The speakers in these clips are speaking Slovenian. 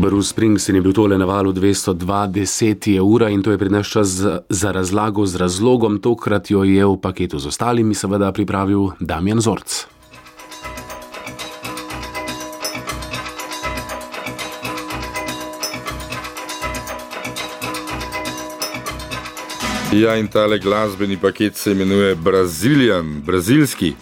Bruce Springsteen je bil tole na valu 220 ura in to je pri nas čas za razlago z razlogom. Tokrat jo je v paketu z ostalimi seveda pripravil Damjan Zorc. Ja, in tale glasbeni paket se imenuje Brazilian, brazilski.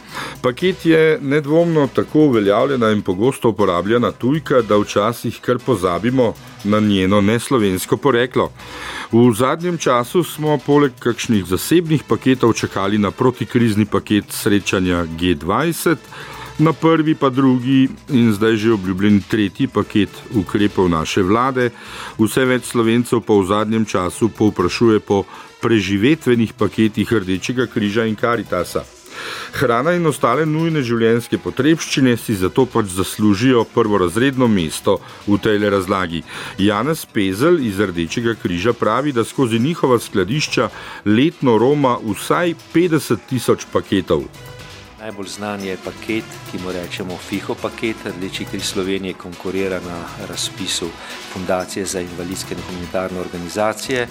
Paket je nedvomno tako uveljavljena in pogosto uporabljena tujka, da včasih kar pozabimo na njeno neslovensko poreklo. V zadnjem času smo poleg kakšnih zasebnih paketov čakali na protikrizni paket srečanja G20 na prvi pa drugi in zdaj že obljubljen tretji paket ukrepov naše vlade. Vse več slovencev pa v zadnjem času povprašuje po preživetvenih paketih Rdečega križa in Karitasa. Hrana in ostale nujne življenjske potrebščine si zato pač zaslužijo prvorazredno mesto v tej razlagi. Janez Pezel iz Rdečega križa pravi, da skozi njihova skladišča letno roma vsaj 50 tisoč paketov. Najbolj znan je paket, ki mu rečemo FIHO paket, Rdeči križ Slovenije konkurira na razpisu Fundacije za invalidske in humanitarne organizacije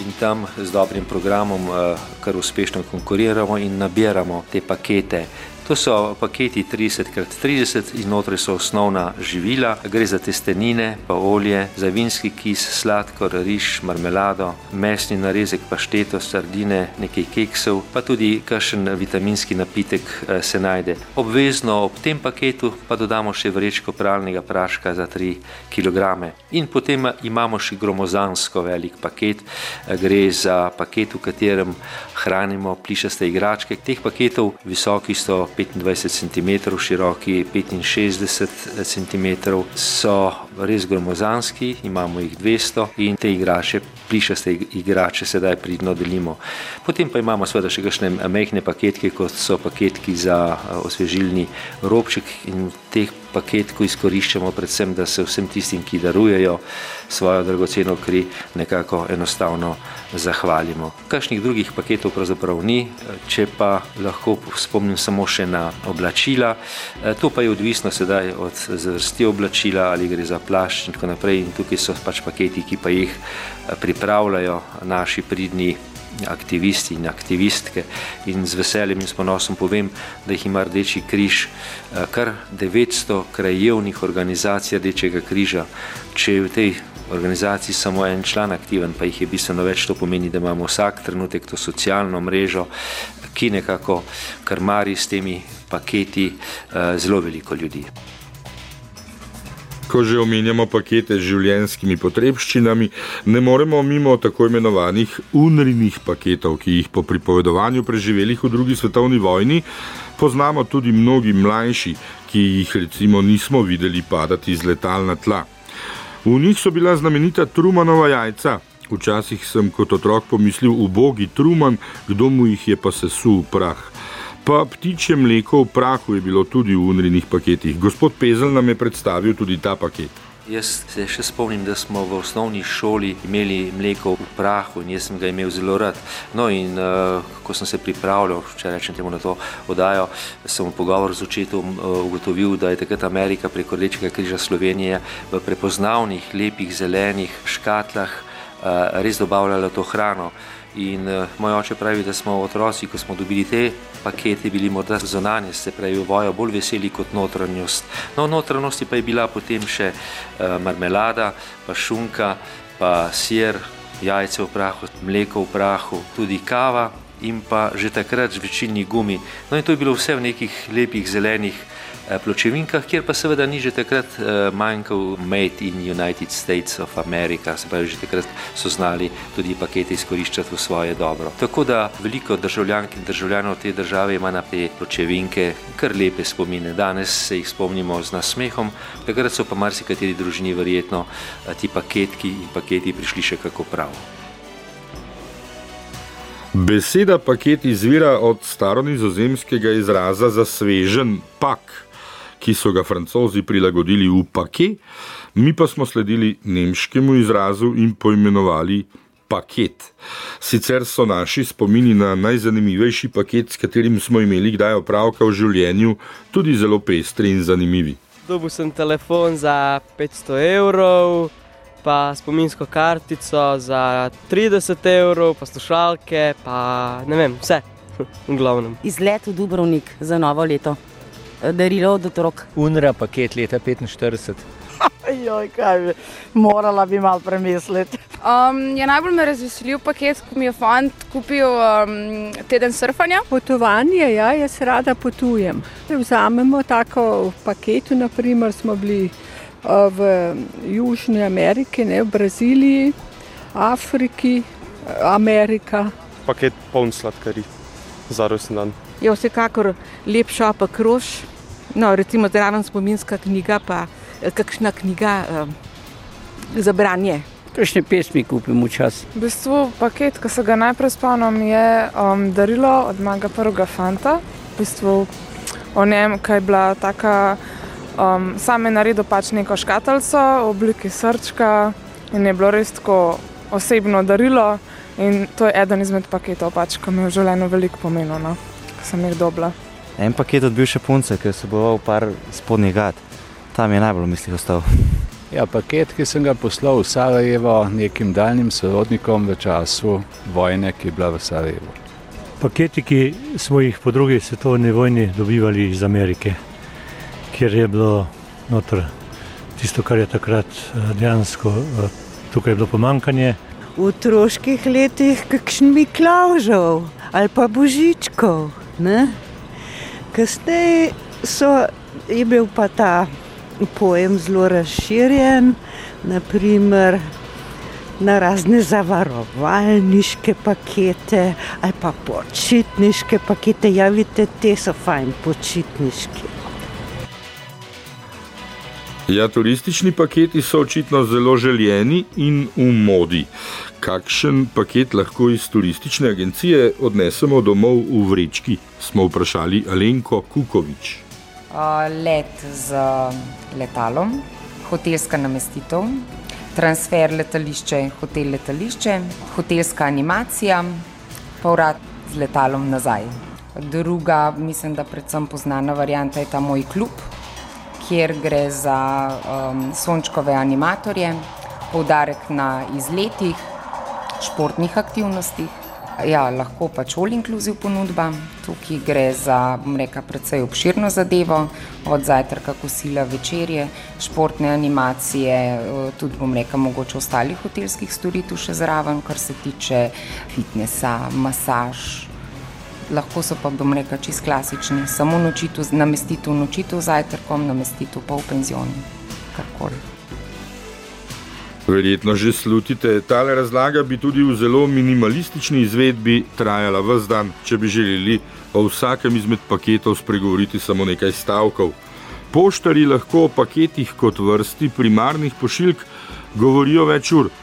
in tam z dobrim programom eh, kar uspešno konkuriramo in nabiramo te pakete. To so paketi 30x30 in notri so osnovna živila, gre za testenine, pa olje, za vinski kis, sladkor, riž, marmelado, mesni narezek, pašteto, sardine, nekaj keksov, pa tudi kakšen vitaminski napitek eh, se najde. Obvezno ob tem paketu pa dodamo še vrečko pralnega praška za 3 kg. In potem imamo še gromozansko velik paket, eh, gre za paket, v katerem hranimo plišaste igračke. Teh paketov visoki so 25 cm, široki 65 cm, so res gromozanski, imamo jih 200 in te igrače, plišaste igrače, sedaj pridno delimo. Potem pa imamo seveda še kakšne mehke paketke, kot so paketki za eh, osvežilni robček in teh paketku izkoriščamo predvsem, da se vsem tistim, ki darujejo svojo dragoceno kri, nekako enostavno zahvalimo. Kakšnih drugih paketov pravzaprav ni, če pa lahko spomnim samo še na oblačila. E, to pa je odvisno sedaj od zvrsti oblačila, ali gre za plašč in tako naprej. In tukaj so pač paketi, ki pa jih e, pripravljajo naši pridni aktivisti in aktivistke in z veseljem in s ponosom povem, da jih ima Rdeči križ eh, kar 900 krajevnih organizacij Rdečega križa. Če je v tej organizaciji samo en član aktiven, pa jih je bistveno več, to pomeni, da imamo vsak trenutek to socialno mrežo, ki nekako krmari s temi paketi eh, zelo veliko ljudi. Ko že omenjamo pakete z življenjskimi potrebščinami, ne moremo mimo tako imenovanih unrinih paketov, ki jih po pripovedovanju preživelih v drugi svetovni vojni poznamo tudi mnogi mlajši, ki jih recimo nismo videli padati z letal na tla. V njih so bila znamenita Trumanova jajca. Včasih sem kot otrok pomislil, ubogi Truman, kdo mu jih je pa sesul v prah pa ptičje mleko v prahu je bilo tudi v unrinih paketih. Gospod Pezel nam je predstavil tudi ta paket. Jaz se še spomnim, da smo v osnovni šoli imeli mleko v prahu in jaz sem ga imel zelo rad. No in uh, ko sem se pripravljal, če rečem temu na to oddajo, sem v pogovor z očetom uh, ugotovil, da je takrat Amerika preko Rdečega križa Slovenije v prepoznavnih, lepih, zelenih škatlah uh, res dobavljala to hrano. In uh, moj oče pravi, da smo otroci, ko smo dobili te pakete, bili morda zonanje, se pravi, vojo bolj veseli kot notranjost. No, notranjosti pa je bila potem še uh, marmelada, pa šunka, pa sir, jajce v prahu, mleko v prahu, tudi kava in pa že takrat žvečilni gumi. No in to je bilo vse v nekih lepih zelenih. Eh, pločevinkah, kjer pa seveda ni že takrat uh, manjkal Made in United States of America, se pravi, že takrat so znali tudi pakete izkoriščati v svoje dobro. Tako da veliko državljank in državljanov te države ima na te pločevinke kar lepe spomine. Danes se jih spomnimo z nasmehom, takrat so pa marsikateri družini verjetno uh, ti paketki in paketi prišli še kako prav. Beseda paket izvira od staronizozemskega izraza za svežen pak ki so ga francozi prilagodili v pake, mi pa smo sledili nemškemu izrazu in poimenovali paket. Sicer so naši spomini na najzanimivejši paket, s katerim smo imeli kdaj opravka v življenju, tudi zelo pestri in zanimivi. Dobil sem telefon za 500 evrov, pa spominsko kartico za 30 evrov, pa slušalke, pa ne vem, vse. V glavnem. Izlet v Dubrovnik za novo leto, darilo od otrok. Unra paket leta 45. Joj, kaj bi, morala bi malo premisliti. Um, je najbolj me razveselil paket, ko mi je fant kupil um, teden surfanja. Potovanje, ja, jaz rada potujem. Vzamemo tako v paketu, naprimer smo bili uh, v Južni Ameriki, ne, v Braziliji, Afriki, Amerika. Paket poln sladkarij za rojsten dan. Je vsekakor lep šopek rož, no, recimo zraven spominska knjiga, pa kakšna knjiga um, za branje. Kakšne pesmi kupim včasih? V bistvu paket, ki se ga najprej spomnim, je um, darilo od mojega prvega fanta. V bistvu o njem, kaj je bila taka, um, sam je naredil pač neko škatlico v obliki srčka in je bilo res tako osebno darilo. In to je eden izmed paketov, pač, ki mi je v življenju veliko pomenil, no, ki sem jih dobila. En paket od bivše punce, ki je seboval par spodnjih gad, tam je najbolj v mislih ostal. Ja, paket, ki sem ga poslal v Sarajevo nekim daljnim sorodnikom v času vojne, ki je bila v Sarajevu. Paketi, ki smo jih po drugi svetovni vojni dobivali iz Amerike, kjer je bilo noter tisto, kar je takrat dejansko tukaj bilo pomankanje. V otroških letih kakšen Miklaužov ali pa Božičkov. Kasneje je bil pa ta pojem zelo razširjen, naprimer na razne zavarovalniške pakete ali pa počitniške pakete. Ja, vidite, te so fajn počitniški. Ja, turistični paketi so očitno zelo željeni in v modi. Kakšen paket lahko iz turistične agencije odnesemo domov v vrečki, smo vprašali Alenko Kukovič. Let z letalom, hotelska namestitev, transfer letališče, hotel letališče, hotelska animacija, povrat z letalom nazaj. Druga, mislim, da predvsem poznana varianta je ta moj klub, kjer gre za um, sončkove animatorje, poudarek na izletih, športnih aktivnostih. Ja, lahko pač all-inclusive ponudba. Tukaj gre za, bom rekel, precej obširno zadevo, od zajtrka, kosila, večerje, športne animacije, tudi, bom rekel, mogoče ostalih hotelskih storitev še zraven, kar se tiče fitnesa, masaž. Lahko so pa, bom rekel, čist klasični, samo nočitev, namestitev nočitev zajtrkom, namestitev pa v penzionu, karkoli. Verjetno že slutite, tale razlaga bi tudi v zelo minimalistični izvedbi trajala vse dan, če bi želeli o vsakem izmed paketov spregovoriti samo nekaj stavkov. Poštari lahko o paketih kot vrsti primarnih pošiljk govorijo več ur.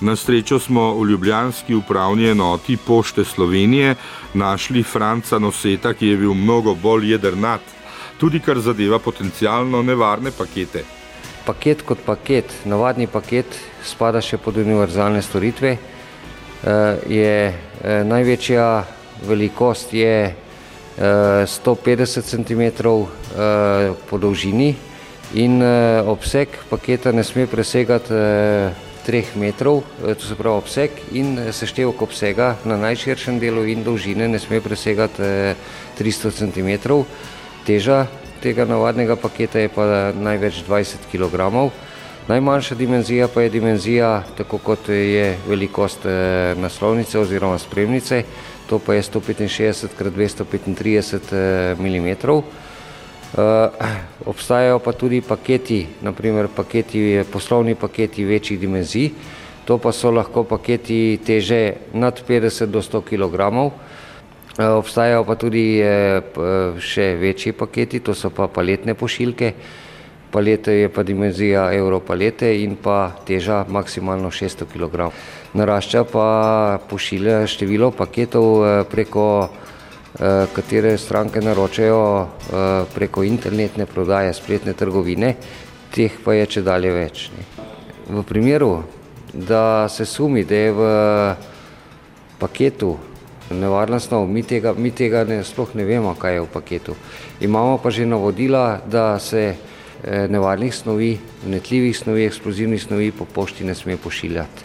Na srečo smo v Ljubljanski upravni enoti Pošte Slovenije našli Franca Noseta, ki je bil mnogo bolj jedrnat, tudi kar zadeva potencialno nevarne pakete. Paket kot paket, navadni paket, spada še pod univerzalne storitve. Je, največja velikost je 150 cm po dolžini in obseg paketa ne sme presegati 3 metrov, to se pravi obseg in seštevek obsega na najširšem delu in dolžine ne sme presegati 300 cm. Teža tega navadnega paketa je pa največ 20 kg. Najmanjša dimenzija pa je dimenzija, tako kot je velikost naslovnice oziroma spremnice, to pa je 165 x 235 mm. Obstajajo pa tudi paketi, naprimer paketi, poslovni paketi večjih dimenzij, to pa so lahko paketi teže nad 50 do 100 kg. Obstajajo pa tudi še večji paketi, to so pa paletne pošiljke. Palete je pa dimenzija Evropalete in pa teža maksimalno 600 kg. Narašča pa pošilja število paketov, preko katere stranke naročajo preko internetne prodaje, spletne trgovine, teh pa je če dalje več. V primeru, da se sumi, da je v paketu nevarna snov, mi tega, mi tega ne, sploh ne vemo, kaj je v paketu. Imamo pa že navodila, da se nevarnih snovi, vnetljivih snovi, eksplozivnih snovi po pošti ne sme pošiljati.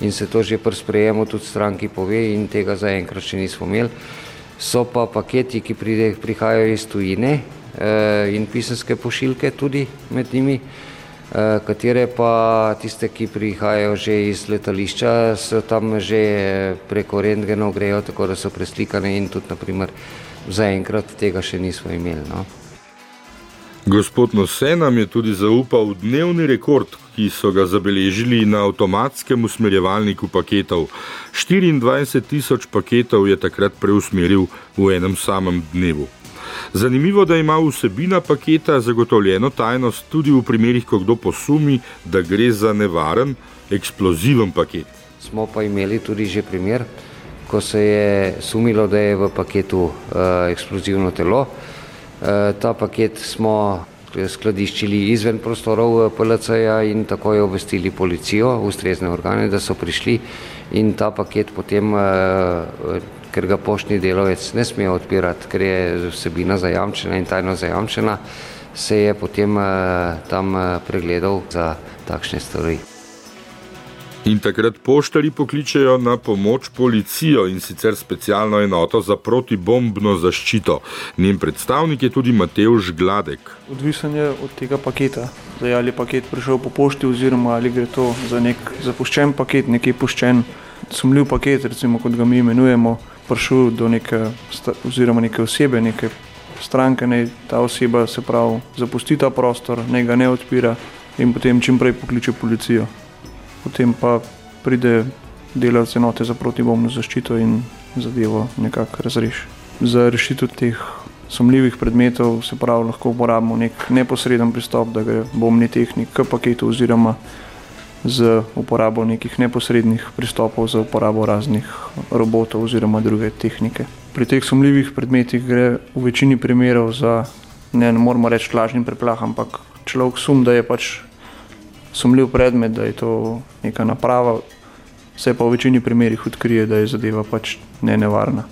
In se to že pri sprejemu tudi stranki pove in tega zaenkrat še nismo imeli. So pa paketi, ki pride, prihajajo iz tujine in pisanske pošiljke tudi med njimi, katere pa tiste, ki prihajajo že iz letališča, so tam že preko rentgenov grejo, tako da so preslikane in tudi naprimer zaenkrat tega še nismo imeli. No. Gospod Nose nam je tudi zaupal dnevni rekord, ki so ga zabeležili na avtomatskem usmerjevalniku paketov. 24 tisoč paketov je takrat preusmeril v enem samem dnevu. Zanimivo, da ima vsebina paketa zagotovljeno tajnost tudi v primerih, ko kdo posumi, da gre za nevaren, eksploziven paket. Smo pa imeli tudi že primer, ko se je sumilo, da je v paketu uh, eksplozivno telo. Ta paket smo skladiščili izven prostorov PLC-ja in tako je obvestili policijo, ustrezne organe, da so prišli in ta paket potem, ker ga poštni delovec ne sme odpirati, ker je vsebina zajamčena in tajno zajamčena, se je potem tam pregledal za takšne stvari. In takrat poštari pokličejo na pomoč policijo in sicer specialno enoto za protibombno zaščito. Njen predstavnik je tudi Mateuš Gladek. Odvisen je od tega paketa. Zdaj, ali je paket prišel po pošti, oziroma ali gre to za nek zapuščen paket, neki puščen, sumljiv paket, recimo kot ga mi imenujemo, prišel do neke, oziroma neke osebe, neke stranke, ne ta oseba se pravi zapusti ta prostor, ne ga ne odpira in potem čimprej pokliče policijo potem pa pride delavec enote za protibombno zaščito in zadevo nekako razreši. Za rešitev teh sumljivih predmetov se pravi lahko uporabimo nek neposreden pristop, da gre bombni tehnik k paketu oziroma z uporabo nekih neposrednih pristopov za uporabo raznih robotov oziroma druge tehnike. Pri teh sumljivih predmetih gre v večini primerov za, ne, ne moramo reči lažni preplah, ampak človek sum, da je pač sumljiv predmet, da je to neka naprava, se pa v večini primerih odkrije, da je zadeva pač ne nevarna.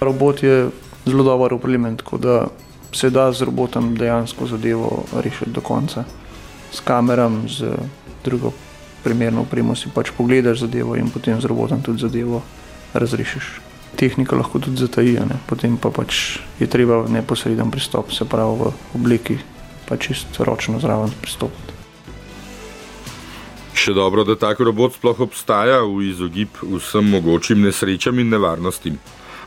Robot je zelo dober uplement, tako da se da z robotom dejansko zadevo rešiti do konca. S kameram, z drugo primerno opremo si pač pogledaš zadevo in potem z robotom tudi zadevo razrešiš. Tehnika lahko tudi zataji, ne? potem pa pač je treba neposreden pristop, se pravi v obliki, pa čisto ročno zraven pristopiti. Še dobro, da tak robot sploh obstaja v izogib vsem mogočim nesrečam in nevarnostim.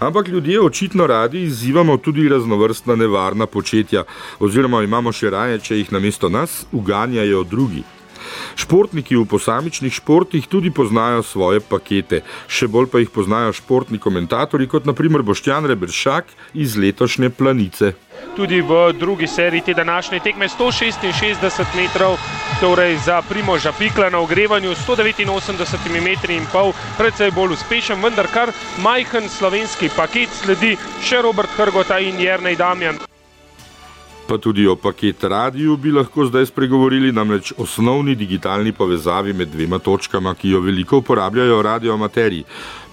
Ampak ljudje očitno radi izzivamo tudi raznovrstna nevarna početja, oziroma imamo še raje, če jih namesto nas uganjajo drugi. Športniki v posamičnih športih tudi poznajo svoje pakete, še bolj pa jih poznajo športni komentatorji, kot naprimer Boštjan Rebršak iz letošnje Planice. Tudi v drugi seriji te današnje tekme 166 metrov, torej za Primoža Pikla na ogrevanju 189 metri in pol, predvsej bolj uspešen, vendar kar majhen slovenski paket sledi še Robert Hrgota in Jernej Damjan. Pa tudi o paket radiju bi lahko zdaj spregovorili, namreč osnovni digitalni povezavi med dvema točkama, ki jo veliko uporabljajo radioamaterji.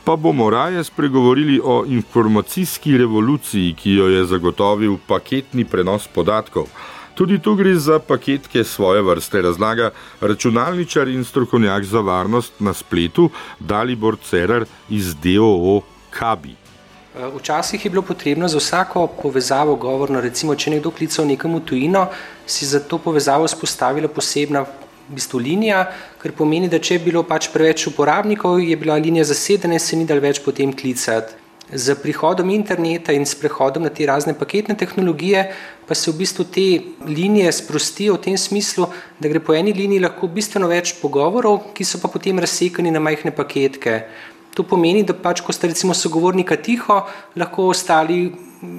Pa bomo raje spregovorili o informacijski revoluciji, ki jo je zagotovil paketni prenos podatkov. Tudi tu gre za paketke svoje vrste, razlaga računalničar in strokovnjak za varnost na spletu Dalibor Cerar iz DOO Kabi. Včasih je bilo potrebno za vsako povezavo govorno, recimo, če nekdo klical nekam v tujino, si za to povezavo spostavila posebna v bistvu, linija, kar pomeni, da če je bilo pač preveč uporabnikov, je bila linija zasedena in se ni dal več potem klicati. Z prihodom interneta in s prehodom na te razne paketne tehnologije pa se v bistvu te linije sprostijo v tem smislu, da gre po eni liniji lahko bistveno več pogovorov, ki so pa potem razsekani na majhne paketke. To pomeni, da pač, ko sta recimo sogovornika tiho, lahko ostali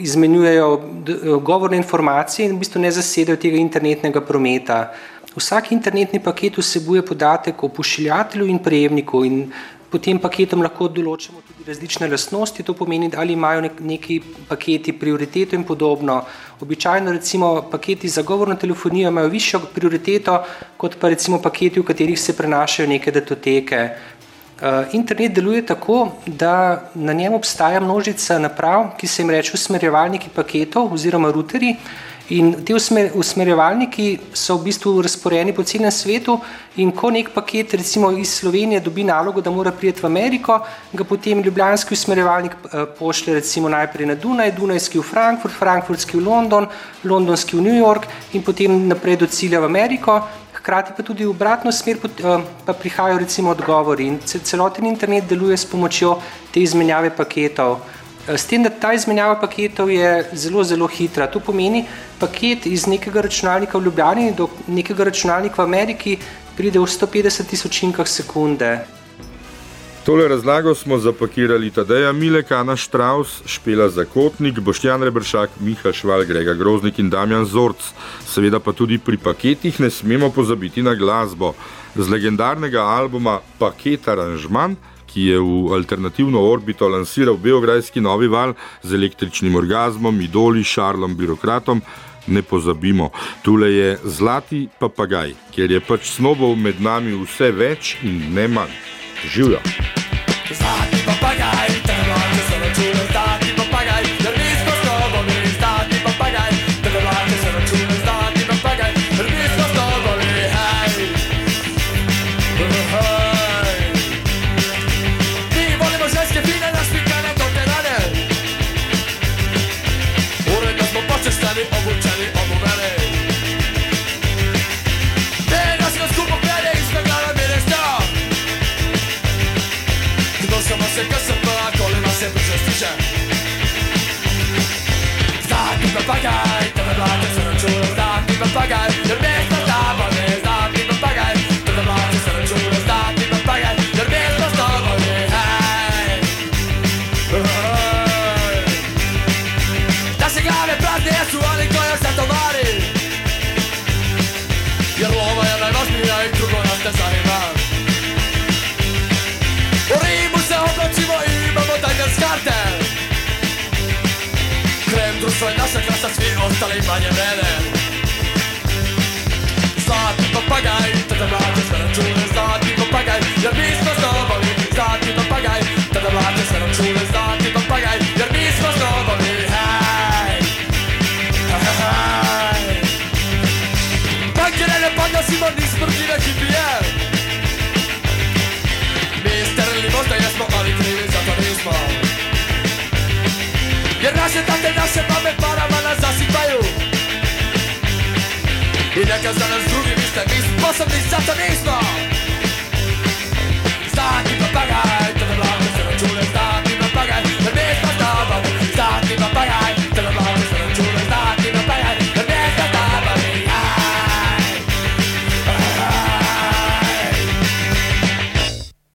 izmenjujejo govorne informacije in v bistvu ne zasedajo tega internetnega prometa. Vsak internetni paket vsebuje podatek o pošiljatelju in prejemniku in pod tem paketom lahko določamo tudi različne lastnosti, to pomeni, ali imajo nek, neki paketi prioriteto in podobno. Običajno recimo paketi za govorno telefonijo imajo višjo prioriteto, kot pa recimo paketi, v katerih se prenašajo neke datoteke. Eh, internet deluje tako, da na njem obstaja množica naprav, ki se jim reče usmerjevalniki paketov oziroma ruteri In ti usmer, usmerjevalniki so v bistvu razporejeni po celem svetu, in ko nek paket, recimo iz Slovenije, dobi nalogo, da mora priti v Ameriko, ga potem ljubljanski usmerjevalnik eh, pošlje recimo najprej na Dunaj, Dunajski v Frankfurt, Frankfurtski v London, Londonski v New York in potem naprej do cilja v Ameriko. Hkrati pa tudi v obratno smer eh, pa prihajajo recimo odgovori in celoten internet deluje s pomočjo te izmenjave paketov. Eh, s tem, da ta izmenjava paketov je zelo, zelo hitra. To pomeni, paket iz nekega računalnika v Ljubljani do nekega računalnika v Ameriki pride v 150 tisočinkah sekunde. Tole razlago smo zapakirali Tadeja Milek, Ana Štraus, Špela Zakotnik, Boštjan Rebršak, Miha Šval, Grega Groznik in Damjan Zorc. Seveda pa tudi pri paketih ne smemo pozabiti na glasbo. Z legendarnega albuma Paket Aranžman ki je v alternativno orbito lansiral Beograjski novi val z električnim orgasmom, idoli, šarlom, birokratom. Ne pozabimo, tule je zlati papagaj, ker je pač snobov med nami vse več in ne manj. Živijo! Zlati papagaj, koji se tovari. Jer lova je najvažnija i drugo nas ne zanima. U Rimu se oblačimo i imamo Diners karte Krem društva je naša klasa, svi ostali manje vrede. Zlati papagaj, tada mlade sve račune Zlati papagaj, jer mi smo I neka za nas